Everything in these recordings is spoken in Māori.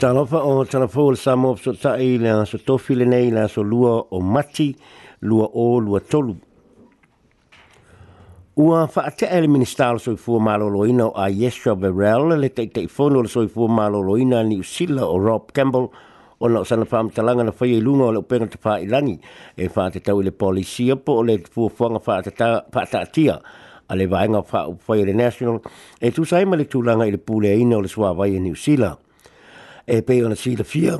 Talofa o talofo o samo so tai le so tofi le nei la so lua o mati, lua o lua tolu. Ua whaatea ele minister lo soi fua maloloina o a Yeshua Verrell le tei tei fono lo soi fua maloloina ni usila o Rob Campbell o na usana wha amtalanga na whaia ilunga e o le upenga te whaa ilangi e whaa te tau i le polisi apo o le fua fuanga whaa ta atia a le vaenga whaa upwhaia e le national e tu saima le tūlanga i le pūlea ina o le suawai e ni usila e pe ona sila fia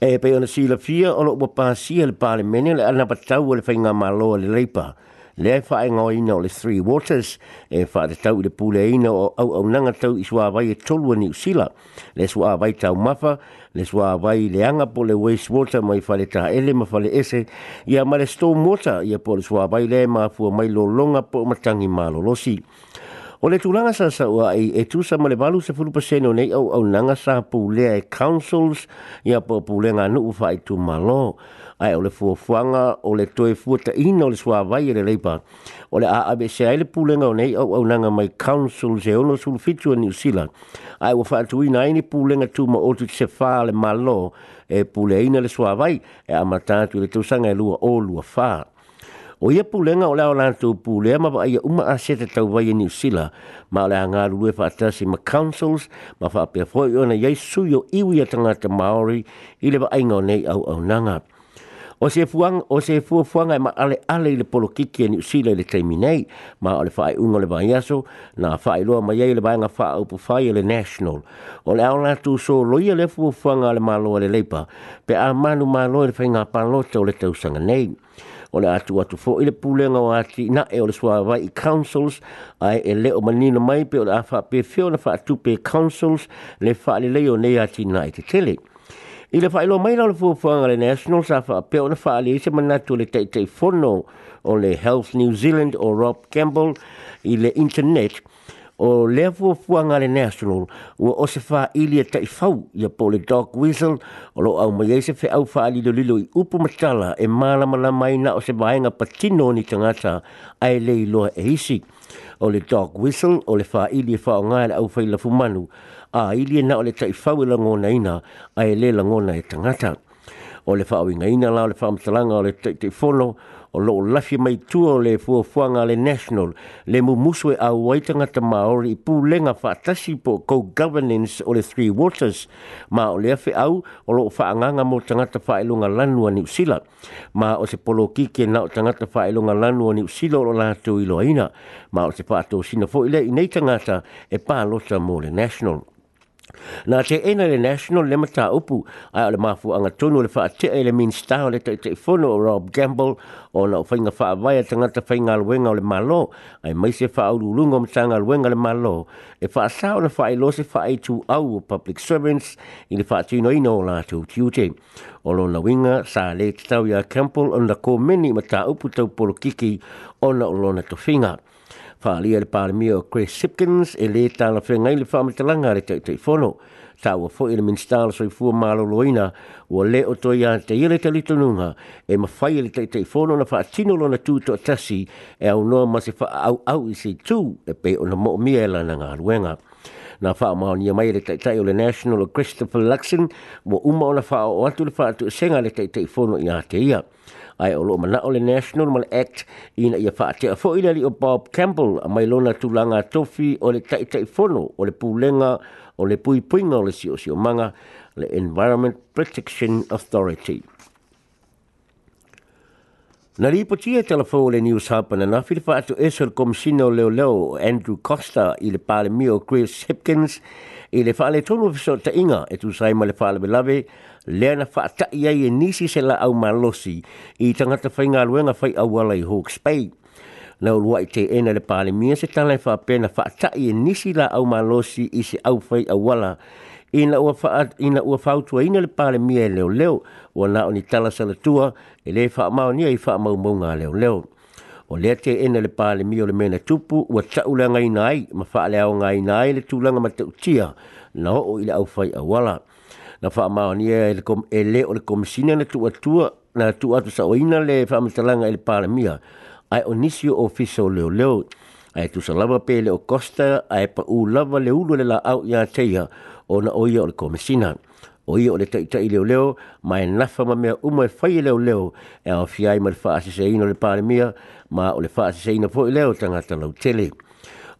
e pe ona sila fia ona ua pasia le pale mene le ana patau le fainga malo le leipa le fa ai ngoi ina o le three waters e fa te tau le pule ina o au au nanga tau i swa vai e tolua ni usila le sua vai tau mafa le sua vai le anga po le waste water mai fa le ta ele ma fa le ese i a ma le storm water i po le sua vai le ma fua mai lo longa po matangi ma lo losi O le tūlanga sa sa ua i e tūsa ma le balu se fulupa seno nei au au nanga sa pūlea e councils i a pūlea ngā nuu wha i tū malo. Ai o le fuafuanga, o le toe fuata ina o le swa vai e le leipa. O le a abe se aile pūlea o nei au au nanga mai councils e ono sul fitua ni usila. Ai o whaatu ina aini pūlea tū ma otu se wha le malo e pūlea ina le swa vai e amatātu le tūsanga e lua o lua faa o ia pulenga o lao lana tō pulea ma ia uma a sete tau vai e ni usila ma lea ngā rue wha atasi ma councils ma wha apea fwoi ona iei suyo iwi a tangata Māori i lewa ainga o nei au au nanga. O se fuang o se fu fuang e ma ale ale le polo kiki ni usila le te minei ma ole fai un ole vai aso na fai lo ma yele vai nga fa o pu fai e le national o le ona tu so lo yele fu fuang ale ma lo le lepa pe a manu ma lo le fai nga pa lo te o le te usanga nei o le atu atu fo ile pulenga o ati na e o le sua vai i councils ai e leo manina mai pe o le awha pe feo na wha pe councils le wha le leo nei ati na i te tele. I le whailo mai lau fuafuanga le National Safa pe o na wha le ise manatu le teitei o le Health New Zealand o Rob Campbell i le internet – o le fu fu le national o o se fa ili e tai fau ia po le dog whistle o lo au mai se fe au fa ali do lilo i upu matala e mala mala mai na o se vaenga patino ni tangata ai le lo e isi o le dog whistle o le fa ili e fa nga au fa ila fu manu a ili e na o le tai fau e la ngona ina ai le la ngona e tangata o le fa o ngaina la o le fa mtalanga o le te te follow o loo lafi mai tua o le fuafuanga le national le mumusu e au waitanga te Māori i pūlenga whaatasi po co-governance o le Three Waters ma o le afe au o loo whaanganga mo tangata whaelunga lanua ni usila ma o se polo kike na o tangata whaelunga lanua ni usila o lo lātou i ma o se pato sina fo i le i nei tangata e pālota mo le national. Nā te ena le National Limita upu, ai ole mafu anga tonu le whaatea le minsta o le teitei fono o Rob Gamble, o na o whainga tanga te whainga aluenga o le malo, ai maise whaaurulunga o mtanga aluenga le malo, e whaasa o na whae lo se whae tu au o public servants, i le whaatino ino o lātou tiute. O lo na winga, sa le te tau ia Campbell, o na kōmeni ma tā upu tau poro kiki, o na o lona tofinga. finga faaalia le palemia o cris sipkins e lē talafegai le faamatalaga a le taʻitaʻifono taua foʻi i le minista o soifua maloloina ua lē o toe iā teia le talitonuga e mafai i le taʻitaʻifono na faatino lona tu toʻatasi e aunoa ma se faaauau i seitū e pei ona moʻomia e lana galuega na fa ma ni mai le tai tai o le national Christopher Luxon mo uma ona fa o atu le fa atu senga le tai tai fono ia te ai o lo mana o le national mal act ina ia fa te fo ina li o Bob Campbell a mai lona tu langa tofi o le tai tai fono o le pulenga o le pui puinga o le sio sio manga le Environment Protection Authority. Na li poti e telefo le News Hub na na fil fatu e sol komsino leo leo Andrew Costa il pale mio Chris Hipkins i le fale tonu fiso ta inga e tu sai ma le fale belave le na fa ta ia e nisi se la au malosi i tangata fai ngā luenga fai au wala i Hawke's Bay. Na urua i te ena le pale mia se tala e fa pena fa ta ia e nisi la au malosi i se au fai au wala i ina ua fa ina ua fa tu ina le pale mie e leo leo o na oni tala sala tua e le fa ma oni ai fa ma mo nga leo leo o le te ina le pale mie le mena tupu ua ta ula nga ina ai ma fa le au nga ina ai le tu langa ma te utia na o ile au fai a wala na fa ma oni ai e le kom e le o le kom sina na tu atua na tu atu sa oina le fa ma tala nga e le pale mie ai onisio ofiso leo leo ai tu sa lava pele o costa ai pa u lava le ulu le la au ya teia ona oia o le komisina o ia o le taʻitaʻi leoleo ma e nafa ma mea uma e leo leoleo e aofia ai ma le faaseseina o le palemia ma o le faaseseina foʻi lea o tagata lautele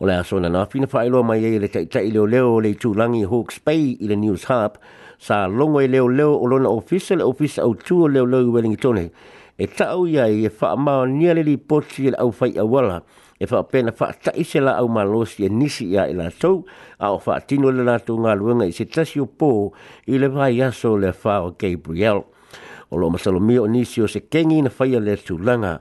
o le asona na afina faailoa mai ai le taʻitaʻi leoleo o le itulagi hooks bay i le news harp sa longoi e leo leo o lona ofisa le ofisa autū o leo i wellingtone e taʻu ia i e faamaonia e le poti i le ʻaufaiʻauala e fa pena fa ta isi la au malosi e nisi ia e la tau a o fa tino le la tau ngā luenga i se tasi o pō i le vai aso le fa o Gabriel. O lo masalomio nisi o se kengi na faya le tūlanga langa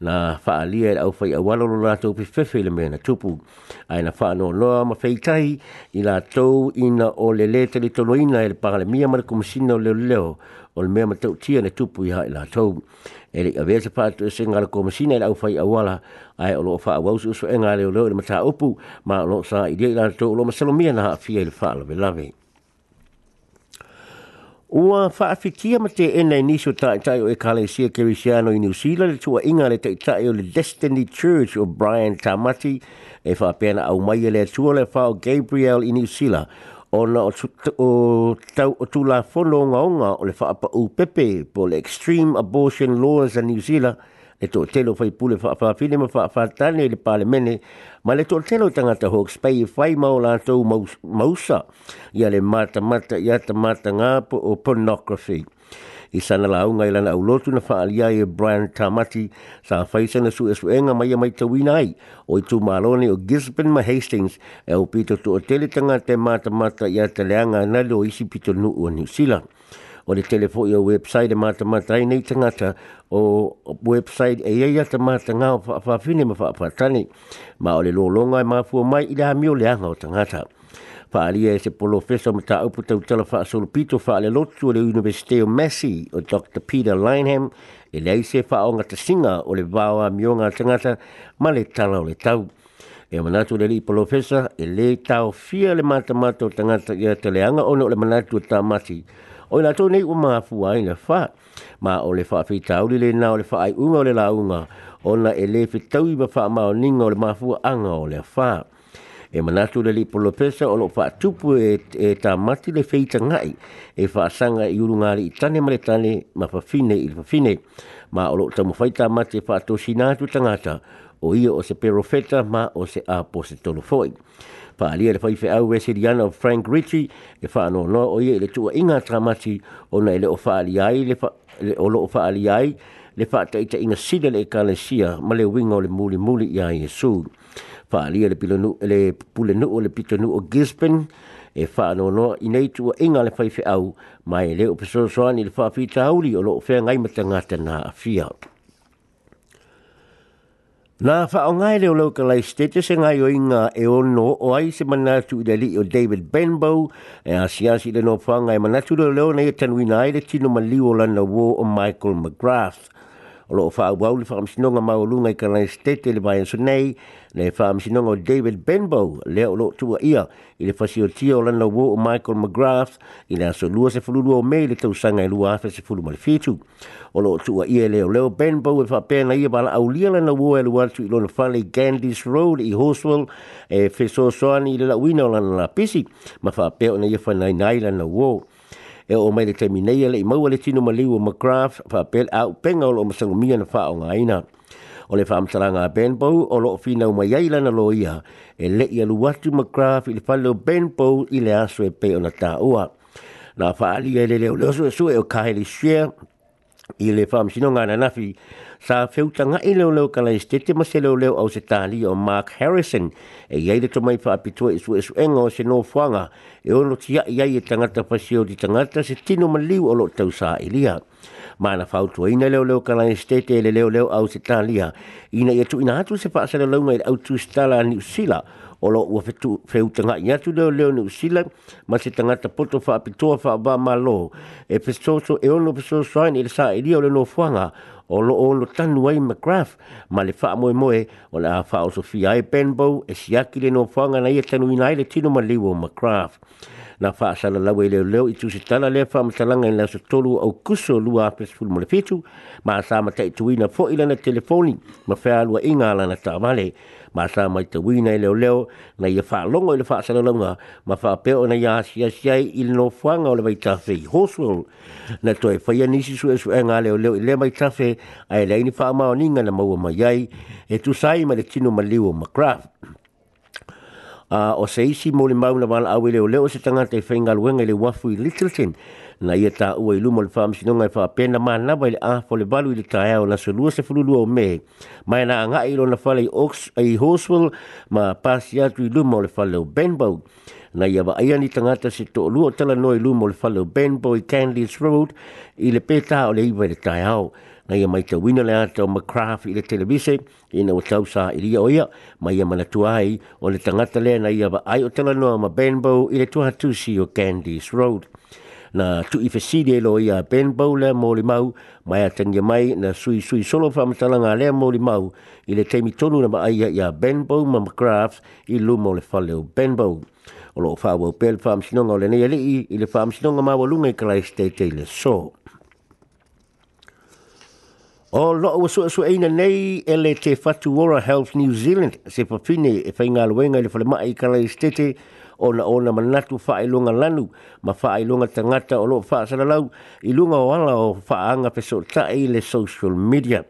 na faalia au fai awala lo lato pe fefe le mea na tupu. Ai na faa no loa ma feitai i la tau ina o le le tele tolo ina e le paha le mia mara kumusina o leo leo o le mea matau tia na tupu i hae la tau. E le awea se paa tue se ngara kumusina i la au fai awala ai o loo faa wawusu uswa e ngare o leo le mataa upu ma o loo saa i dia i la tau o loo masalo mia na haa fia i le faa lave lave. lave. Ua whaafikia ma te enei niso taitai o e kale kalesia kerisiano i New Zealand le tua inga le taitai o le Destiny Church o Brian Tamati e whaapena au mai e le tua le whao Gabriel i New Zealand o na o, o, tau, o tula whono o le whaapa upepe po le Extreme Abortion Laws in New Zealand E le to telo fai pule fa fa fine ma fa fa tani le pale mene ma le to telo tanga ta hok spai fai ma ola to mausa ya le mata mata ya ta mata nga po o pornography i sana la unga ilana au lotu na faalia e Brian Tamati sa faisa na su esuenga mai mai tawina ai o i tu maloni o Gisbane ma Hastings e o pito to o tanga te mata mata ia te leanga na lo isi pito nu o New Zealand o le telefo i o website e mata mata ai nei tangata o website e iaia ta mata ngā o whawhine ma whawhatani ma o le lolonga e mafua mai i le hamio le anga o tangata. Whaalia e se polo fesa ma ta upu tau tala whaasolo pito wha le lotu o le University of Massey o Dr. Peter Lineham e lei se whaonga ta singa o le vawa mionga tangata ma le tala o le tau. E manatu le li polofesa, e le tau fia le mata mata o tangata i a te leanga ono le manatu o tamati o ina tonei ua mafu ai na fa ma o le fa fita o le na o le fa ai unga o le launga ona e le fitau i ma fa ma o ninga o le mafu anga o le fa e manatu le lipo lo pesa o lo fa tupu e, e ta mati le feita ngai e fa sanga i uru ngari i tane male tane ma fa fine i fa fine ma o lo tamu faita mati e fa to sinatu tangata o ia o se perofeta ma o se apo se tolofoi pa alia le faife au e siriana o Frank Ritchie le faa no no o ye le tua inga tramati e o na ele o faa alia le faa o lo o faa alia le faa ta ita inga sida le ka le sia ma le winga o le muli muli ia Yesu faa alia le pilonu le pule nu o le pitonu o Gisbane e faa no no i nei tua inga le faife au ma ele o pesoso le faa fita auli o lo o fea ngai matangata na afia o Nā wha o ngai leo leo ka status e ngai o inga e ono o ai se manatu i le o David Benbow e a siansi le no whanga e manatu leo leo nei e tanui ai le tino maliu lana wō o Michael McGrath. o loo whaauau le whaamisinonga maolunga i kanai stete le Brian Sunei, le whaamisinonga o David Benbow, le o loo tua ia, i le whasiotia o lana wo o Michael McGrath, i le aso lua se fululua o mei le tausanga i lua afe se fuluma le fitu. O loo tua ia le o leo Benbow e whapena ia bala au lia lana wo e lua tu i lona whale Gandis Road i Horswell, e whesoa soani i le lauina o lana la pisi, ma whapea o na ia whanai nai lana wo. e o mai le terminaia le imaua le tino maliu o McGrath au aupega o loo masagomia na faaaogāina o le faamatalaga a benbow o loo finau mai ai lana loia e leʻi alu atu macraft i le fale benbow i le aso e pei ona tāua na faaaalia e le leoleo suʻesuʻe o kaheli shia i le fam amsino ngā nanafi, sa whewta ngā i leo leo kalai stete ma se leo leo au se tāli o Mark Harrison, e iei le tomai wha apitua i e su esu enga o se nō whanga, e ono ti a iei e tangata pasio di tangata se tino maliu o lo tau sa i lia. Mana whautu e ina leo leo kalai stete e le leo leo au se tāli ina i atu ina atu se wha le launga i au tu stala ni usila, o lo ua feu tanga i atu leo leo ni usila ma se tangata poto wha apitoa wha aba ma lo e pesoso e ono pesoso ai ni le sa e lia o le no fuanga o lo ono tanu ai McGrath ma le wha moe moe o le a wha o Sofia e Benbow e siaki le no fuanga na ia tanu ina le tino ma liwo McGrath na wha asala lawe leo leo i tu se tala le wha matalanga ina so tolu au kuso lua pesful mo le fitu ma asama ta i tuina fo ilana telefoni ma wha alua inga alana ta amale ma sa mai te wina i leo leo na ia e wha longo i le wha sana launga ma wha peo na ia si a siai i le no whanga o le mai tafe i hosul na to e whaia nisi su e su e ngā leo leo i le mai tafe a e leini wha mao ninga na maua mai ai e tu sai ma le tino ma liu ma craft a o se isi mo le mau na wala awe leo leo se tanga te whainga luenga le wafu i Littleton na ia ta ua i lumo le wha amsi i e wha pena maa na wai a fo le balu i le tae au na se lua se fulu lua o me mai na anga i rona whale i Oaks i Horswell ma pasi atu i lumo le whale o Benbow na ia wa aia ni tangata se to lua tala noi lumo le whale o Benbow i Candice Road i le peta o le iwa i le tae na ia e mai te wina le te o McCraff i le televise i na watau sa i ria oia ma ia e mana tua o le tangata lea na ia ai o tala noa ma Benbow i le tuha tusi o Candy's Road. Na tu e i fesidi e lo ia Benbow le mō li mau ma ia tangia mai na sui sui solo wha matalanga le mō li mau i le teimi tonu na ma ai ia Benbow ma McCraff i lumo le fale o Benbow. O loo whaawau pēl wha amsinonga o le nei ali i le wha amsinonga mawalunga i kalai te le soo. O lo o su su ina nei ele te fatu ora Health New Zealand se papine e fai ngā luenga le whale mai kala i stete o na ona manatu whae lunga lanu ma whae lunga tangata o lo whae salalau i lunga o ala o whaanga peso tae le social media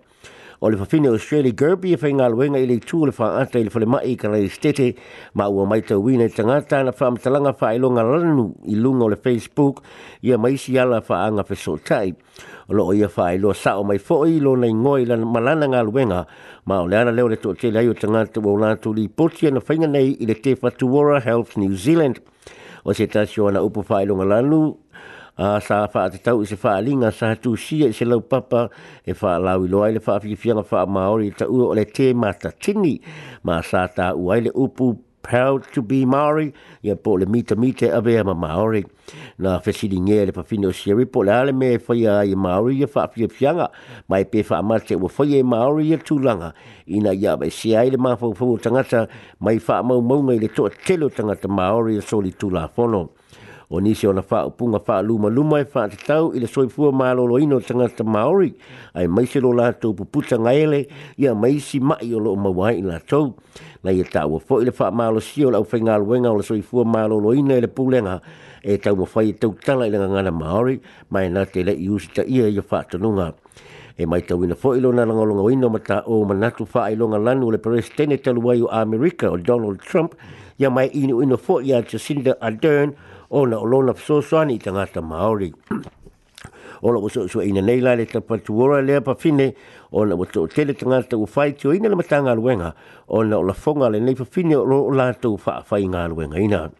o le fafine o Shirley Gerby e whainga luenga i le tū le whaata i le whale mai ka rei stete ma ua mai tau wina i e tangata na whaamatalanga wha i longa lanu i lunga o le Facebook i a maisi ala wha anga whesō tai. O lo o ia wha i loa sao mai fōi lo nei ngoi la malana ngā luenga ma o le ana leo le tō te leo tangata wau lātou li poti ana whainga nei i le te Whatuora Health New Zealand o se tasio ana upo wha i longa lanu a ah, sa fa te tau se fa linga sa tu si se lo papa e fa la wi lo ile fa fi fi na fa ma ori ta u le te ma ta tini ma sa ta u ile upu proud to be Maori ye po le mita mita ave ma Maori na fa fesili nge le pa pafino si ri po le ale me fa ya i Maori ye fa fi fi nga mai pe fa ma te wo fa ye Maori ya tu langa ina ia ba si ai le ma fo fo tanga mai fa mau mo mo le to telo tanga te Maori so li tu la fono o nisi ona fa upunga fa luma luma e fa te tau ile soi fua ma lo ino tanga te maori ai mai se lo la tau puputa nga ele ia mai si mai o lo ma wai la e tau na ia tau fo ile fa ma lo sio la ufenga luenga o le soi fua ma lo ino ele pulenga e tau mawhai e tau tala ile ngana maori mai na te le i usi ta ia ia fa tanunga e mai tau ina fo ilo na langolonga o ino mata o manatu fa ilonga lanu le peres tene talu wai o Amerika o Donald Trump ya mai ino ino fo ia Jacinda Ardern o na o pso soani i tangata maori. O la wasa usua ina nei lai le tapatu ora lea pa fine, o na wasa o tele tangata u fai tio ina le matanga aluenga, o na o la fonga le nei pa fine o lo la tau faa fai ngā aluenga ina.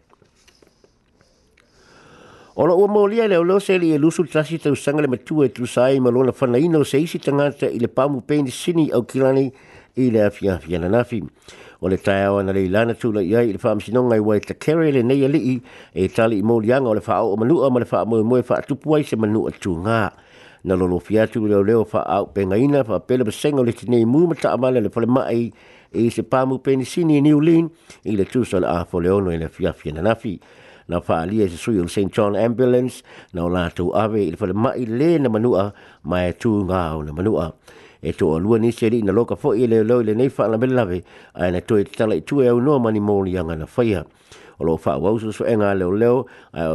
O la ua maulia le o leo se li e lusu tasi tau sanga le matua e tu sai ma lona fana ina o se isi tangata i le pamu peini sini au kilani i le afi afi ananafi. Afi. o le tāo ana le ilana tula i ai le whaamisinoga i wai carry le nei i e tali i molianga o le o manua ma le whaamoemoe whaatupu ai se manua nga na lolofi atu leo leo whaau pengaina whaapele pasenga o le tinei mū mata amala le whale mai e se pāmu sini i New Lean i le tūsa le afo leono i le fiafia na nafi na whaalia se sui o St. John Ambulance na o lātou ave i le whale mai le na manua mai tu ngā o na manua. Ha. Ha, ah, e to alu ni se ri na e, loka e fo i le lo le nei fa lah la bella ve ana to e tala tu e no mani mo ni anga na faia o lo fa wa so e nga le le o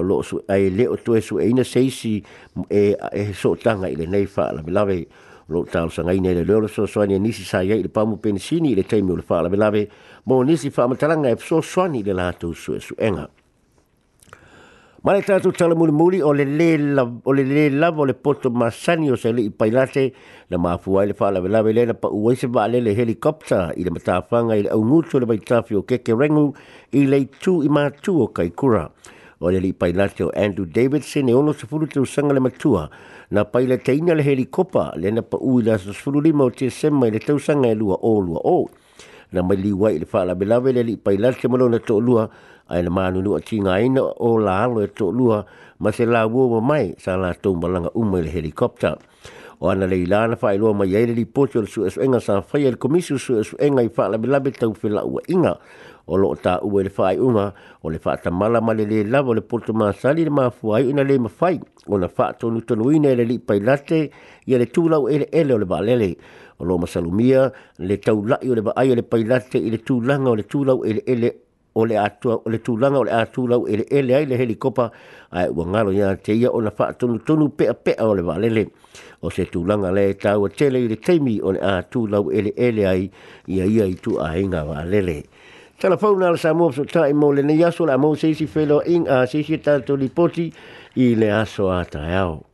lo so ai le o to e so e na se si e e so tanga i le nei fa la bella ve lo tal sa ngai nei le lo so so ni si sa ye le pa mu pensini le te mi o le fa lah la bella ve mo ni si fa ma talanga e so so ni le la to so so e nga ha. Mare tātou tala muri muri o le le lava o le poto masani o se le ipailate na maafua ele faa lawe lawe lena pa uwe se vaale le helikopta i le matafanga i le aungutu le maitafi o keke rengu i le tu i matu o kaikura. O le ipailate o Andrew Davidson e ono se furu te usanga le matua na paila te ina le helikopa lena pa uwe la se furu lima o te sema i le tausanga e lua o lua o na mai liwa i le fa la belave le li pai lasse mo na to lua ai na manu no tinga ina o la lo e to lua ma se la wo ma mai sa la to balanga u mai le helikopta o ana le ila na fa i lua mai ai le li pocho le su es enga sa fa i le komisu su es enga i fa la belave tau fe la u inga o lo ta u le fai uma o le fata mala male le la o le porto ma sali le mafua i na le mafai o na fa to nuto no ina le late ia le tula o ele ele o le balele o lo masalumia le tau la i o le baai le pai late i le tulanga o le tula o ele ele o le atua o le tulanga o le atula o ele ele ai le helikopa ai ua ngalo ia te ia o na fa tonu tonu pea pea o le balele o se tulanga ale tau o tele i le teimi o le atula o ele ele ai ia ia i tu ainga balele telefon na sa mo so tai mo le ni yaso la mo si si felo in a si si tanto li poti i le aso ata yao.